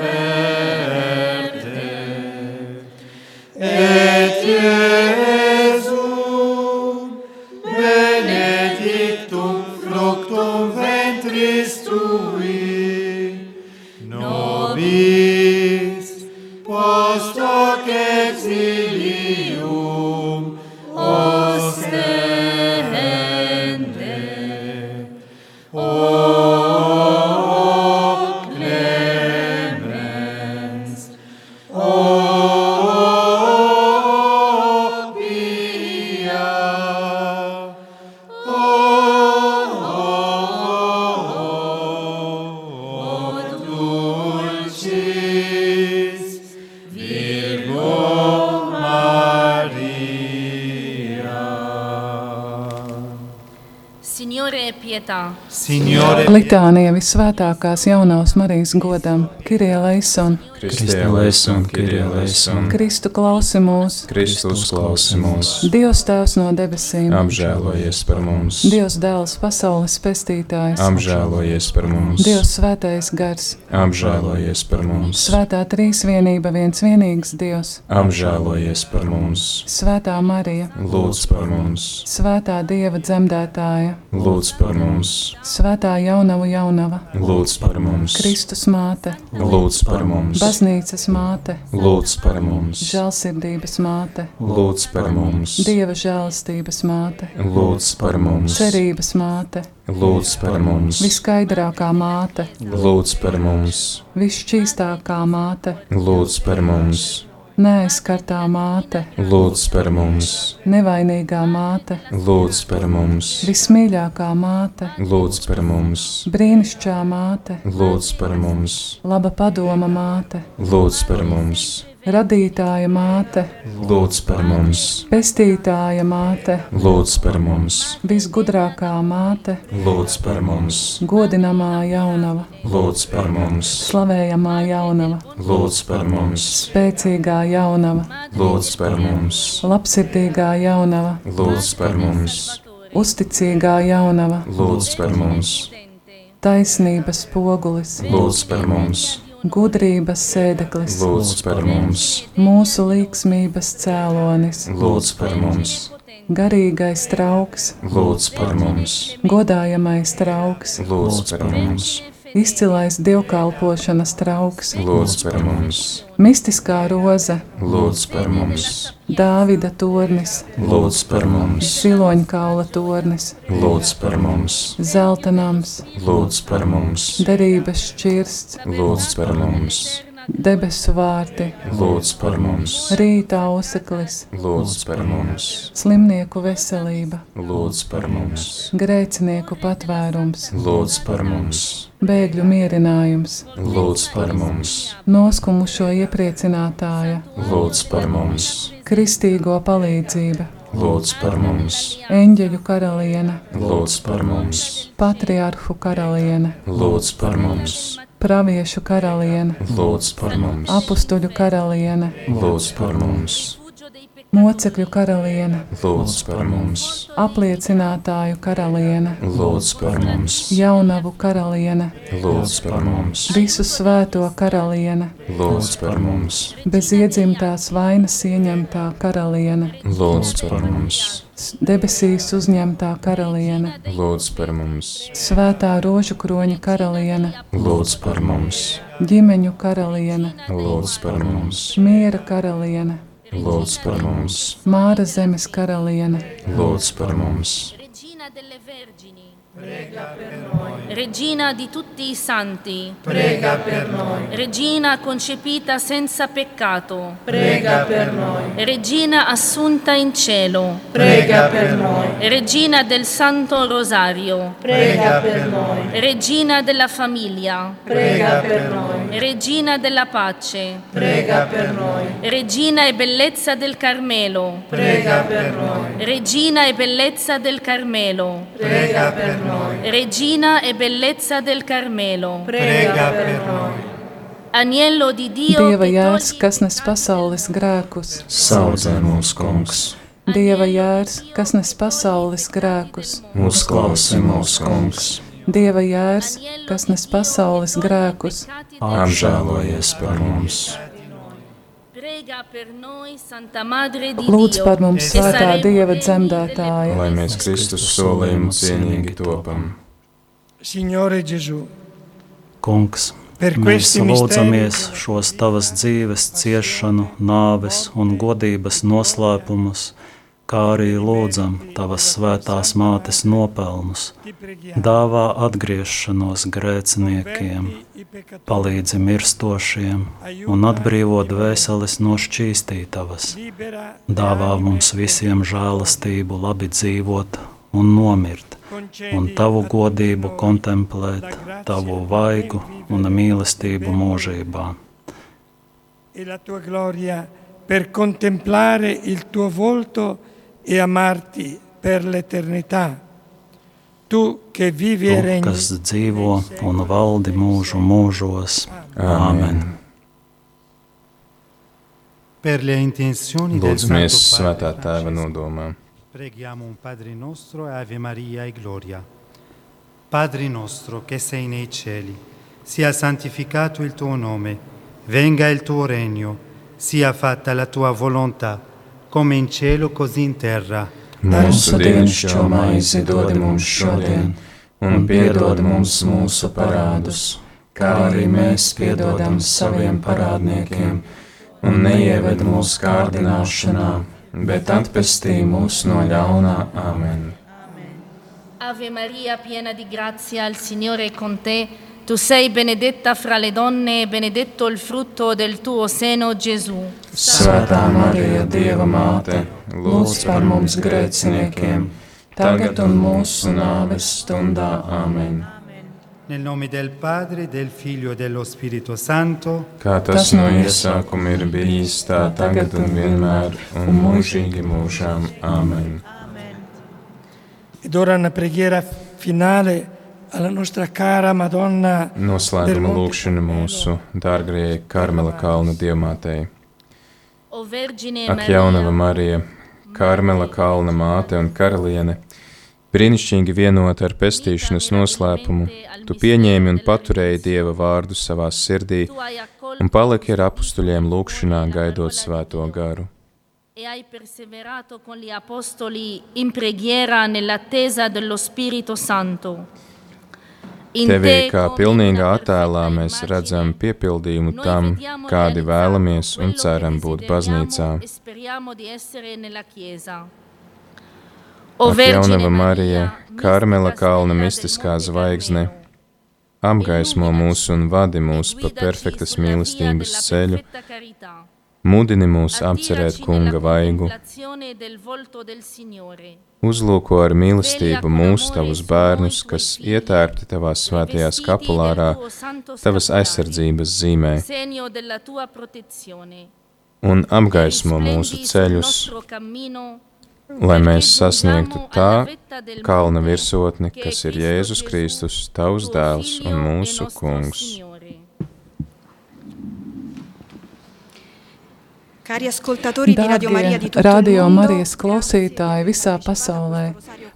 post hoc exilium pietà, Signore, Litānija visvētākās jaunās Marijas godam, Kirie Leison, Kristie leison, Kirie leison, Kristu klausi mūs, Kristus klausi mūs, Dievs Tēvs no debesīm, apžēlojies par mums, Dievs Dēls pasaules pestītājs, apžēlojies par mums, Dievs Svētais Gars, apžēlojies par mums, Svētā Trīsvienība viens vienīgs Dievs, apžēlojies par mums, Svētā Marija, lūdz par mums, Svētā Dieva dzemdētāja, lūdz par mums, Svētā Jaunava Jaunava, lūdz par mums, Kristus māte, lūdz par mums, baznīcas māte, lūdz par mums, žēlsirdības māte, lūdz par mums, Dieva žēlastības māte, lūdz par mums, cerības māte, lūdz par mums, viskaidrākā māte, lūdz par mums, visšķīstākā māte, lūdz par mums, neaizskartā māte, lūdz par mums, nevainīgā māte, lūdz par mums, vismīļākā māte, lūdz par mums, brīnišķīgā māte, lūdz par mums, laba padoma māte, lūdz par mums, radītāja māte, lūdz par mums, pestītāja māte, lūdz par mums, visgudrākā māte, lūdz par mums, godinamā jaunava, lūdz par mums, slavējamā jaunava, lūdz par mums, spēcīgā jaunava, lūdz par mums, labsirdīgā jaunava, lūdz par mums, uzticīgā jaunava, lūdz par mums, taisnības pogulis, lūdz par mums gudrības sēdeklis, lūdz par mums, mūsu līksmības cēlonis, lūdz par mums, garīgais trauks, lūdz par mums, godājamais trauks, lūdz par mums izcilais dievkalpošanas trauks, lūdz par mums, mistiskā roze, lūdz par mums, Dāvida tornis, lūdz par mums, siloņkaula tornis, lūdz par mums, zelta nams, lūdz par mums, derības šķirsts, lūdz par mums debesu vārti, lūdz par mums, rīta auseklis, lūdz par mums, slimnieku veselība, lūdz par mums, grēcinieku patvērums, lūdz par mums, bēgļu mierinājums, lūdz par mums, noskumušo iepriecinātāja, lūdz par mums, kristīgo palīdzība, lūdz par mums, eņģeļu karaliene, lūdz par mums, patriarhu karaliene, lūdz par mums praviešu karaliene, lūdz par mums, apstuļu karaliene, lūdz par mums, mocekļu karaliene, lūdz par mums, apliecinātāju karaliene, lūdz par mums, jaunavu karaliene, lūdz par mums, visu svēto karaliene, lūdz par mums, bez iedzimtās vainas ieņemtā karaliene, lūdz par mums. Debesīs uzņemtā karaliene, lūdz par mums, svētā rožu kroņa karaliene, lūdz par mums, ģimeņu karaliene, lūdz par mums, miera karaliene, lūdz par mums, māra zemes karaliene, lūdz par mums. Prega per noi. Regina di tutti i santi. Prega per noi. Regina concepita senza peccato. Prega per noi. Regina assunta in cielo. Prega per noi. Regina del Santo Rosario. Prega per noi. Regina della famiglia. Prega per noi. Regina della pace. Prega per noi. Regina e bellezza del Carmelo. Prega per noi. Regina e bellezza del Carmelo. Prega per noi. Regina e bellezza del Carmelo. Prega per noi. Agnello di Dio. Dieva jērs, kas nes pasaules grēkus. Saudzē mūs, kungs. Dieva jērs, kas nes pasaules grēkus. Uzklausi mūs, kungs. Dieva jērs, kas nes pasaules grēkus. Apžēlojies par mums. Lūdz par mums, Svētā Dieva dzemdētāja, lai mēs Kristus solījumu cienīgi topam. Signore Gesù, Kungs, mēs lūdzamies šos tavas dzīves, ciešanu, nāves un godības noslēpumus, kā arī lūdzam tavas svētās mātes nopelnus, dāvā atgriešanos grēciniekiem, palīdzi mirstošiem un atbrīvo dvēseles no šķīstītavas, dāvā mums visiem žēlastību labi dzīvot un nomirt, un tavu godību kontemplēt, tavu vaigu un mīlestību mūžībā. E la tua gloria per contemplare il tuo volto e amarti per l'eternità. Tu, che vivi e regni, kas dzīvo un valdi mūžu mūžos. Āmen. Per le intenzioni del Lūdzamies Santo svētā Padre tēva nodomā. Preghiamo un Padre nostro e Ave Maria e Gloria. Padre nostro che sei nei cieli, sia santificato il tuo nome, venga il tuo regno, sia fatta la tua volontà, come in cielo così in terra. Mūsu dienascho maizi dod mums šodien, un piedod mums mūsu parādus, kā arī mēs piedodam saviem parādniekiem, un neieved mūsu kārdināšanā, bet atpestī mūs no ļaunā. Amen. Ave Maria, piena di grazia, il Signore è con te. Tu sei benedetta fra le donne e benedetto il frutto del tuo seno, Gesù. Svētā Marija, Dieva māte, lūdz par mums grēciniekiem, tagad un mūsu nāves stundā. Amen. Nel nome del Padre, del Figlio e dello Spirito Santo. Kā tas no iesākuma ir bijis, tā tagad un vienmēr, un mūžīgi mūžām. Amen. Ed ora una preghiera finale alla nostra cara Madonna. Noslēguma lūkšana mūsu dārgajai Karmela kalna dievmātei. Ak, jaunava Marija, Karmela kalna māte un karaliene! Brīnišķīgi vienota ar pestīšanas noslēpumu, tu pieņēmi un paturēji Dieva vārdu savā sirdī un paliki ar apstuļiem lūkšanā gaidot svēto garu. E hai perseverato con gli apostoli in preghiera nell'attesa dello Spirito Santo. Tevī kā pilnīgā attēlā mēs redzam piepildījumu tam, kādi vēlamies un ceram būt baznīcā. Ak, jaunava Marija, Karmela kalna mistiskā zvaigzne, apgaismo mūs un vadi mūs pa perfektas mīlestības ceļu, mudini mūs apcerēt kunga vaigu, uzlūko ar mīlestību mūs, tavus bērnus, kas ietērpti tavās svētajā skapulārā, tavas aizsardzības zīmē, un apgaismo mūsu ceļus, lai mēs sasniegtu tā kalna virsotni, kas ir Jēzus Kristus, tavs dēls un mūsu kungs. Dārgie Radio Marijas klausītāji visā pasaulē,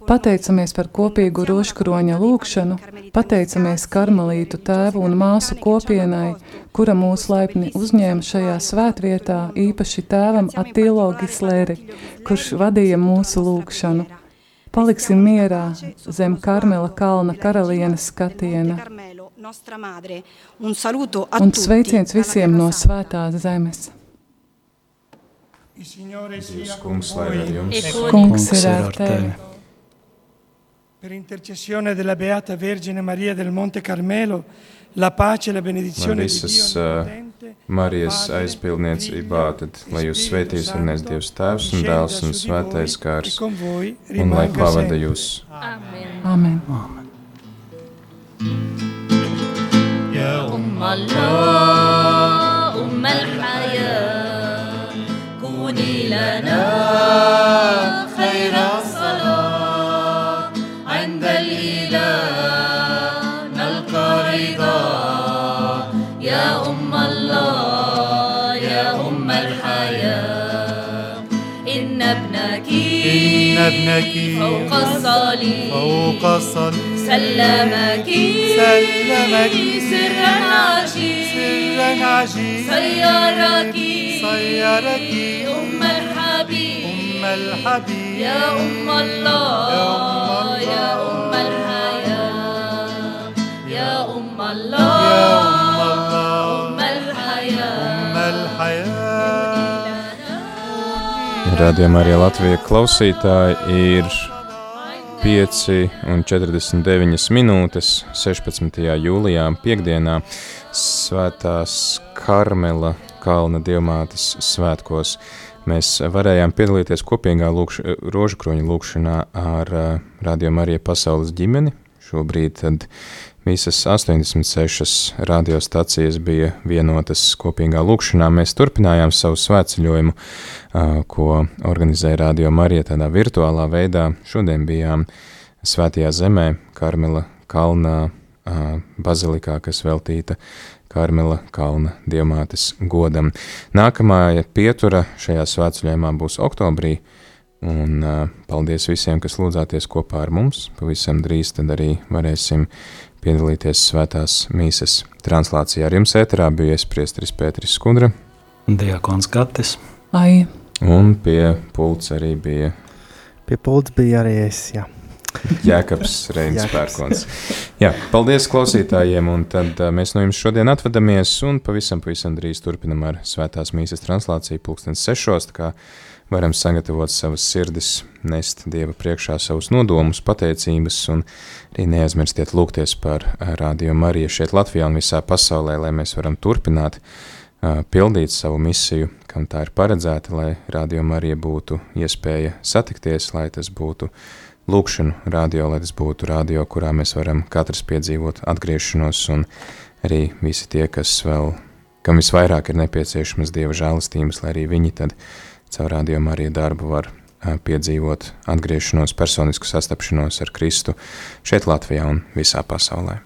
pateicamies par kopīgu roškroņa lūkšanu, pateicamies karmelītu tēvu un māsu kopienai, kura mūs laipni uzņēma šajā svētvietā, īpaši tēvam Attilo Gisleri, kurš vadīja mūsu lūkšanu. Paliksim mierā zem Karmela kalna karalienes skatiena. Un sveiciens visiem no svētās zemes. Kungs, lai ar jums. Kungs ir ar tevi. Per intercessione della Beata Vergine Maria del Monte Carmelo, la pace e la benedizione di visas Dio uh, Marijas aizpildniecībā, tad lai jūs svētīs un nes Dievs Tēvs un Dēls un Svētais Gārs, un lai pavada jūs. Amen. Amen. يا أم الله أم الحياة كوني لنا خير الصلاة. عند الإله نلقى رضا. يا أم الله يا أم الحياة. إن ابنك إن ابنك فوق الصليب. فوق الصليب. سلمك سلمك سرا عجيب. سرا عجيب. صيرك صيرك أم الحبيب أم الحبيب يا أم الله يا أم الحياة يا أم الله يا أم الله أم الحياة أم الحياة Radījumā arī Latvijas klausītāji ir 5 un 49 minūtes 16. jūlijā, piekdienā, Svētās Karmela kalna dievmātes svētkos. Mēs varējām piedalīties kopīgā lūkš, rožkroņa lūkšanā ar uh, Radio Marija pasaules ģimeni. Šobrīd tad visas 86 radiostacijas bija vienotas kopīgā lūkšanā. Mēs turpinājām savu svētceļojumu, uh, ko organizēja Radio Marija tādā virtuālā veidā. Šodien bijām Svētajā zemē, Karmela kalnā, uh, bazilikā, kas veltīta Karmela kalna diamātes godam. Nākamā pietura šajā svētceļojumā būs oktobrī, un uh, paldies visiem, kas lūdzāties kopā ar mums. Pavisam drīz tad arī varēsim piedalīties svētās mīsas translācijā. Ar jums ēterā bija priesteris Pēteris Skudra. Diakons Gatis. Ai. Un pie pults arī bija. Pie pults bija arī es, jā. Jēkabs Reinis Pērkons. Jā, paldies klausītājiem, un tad uh, mēs no jums šodien atvadamies, un pavisam, pavisam drīz turpinam ar svētās mīsas translāciju pulkstens sešos, tā kā varam sagatavot savas sirdis, nest Dieva priekšā savus nodomus, pateicības, un arī neaizmirstiet lūgties par Radio Mariju šeit Latvijā un visā pasaulē, lai mēs varam turpināt uh, pildīt savu misiju, kam tā ir paredzēta, lai Radio Marija būtu iespēja satikties, lai tas būtu lūkšanu radio, lai tas būtu radio, kurā mēs varam katrs piedzīvot atgriešanos, un arī visi tie, kas vēl, kam visvairāk ir nepieciešamas Dieva žēlastības, lai arī viņi tad caur radio Mariju darbu var piedzīvot atgriešanos, personisku sastapšanos ar Kristu šeit Latvijā un visā pasaulē.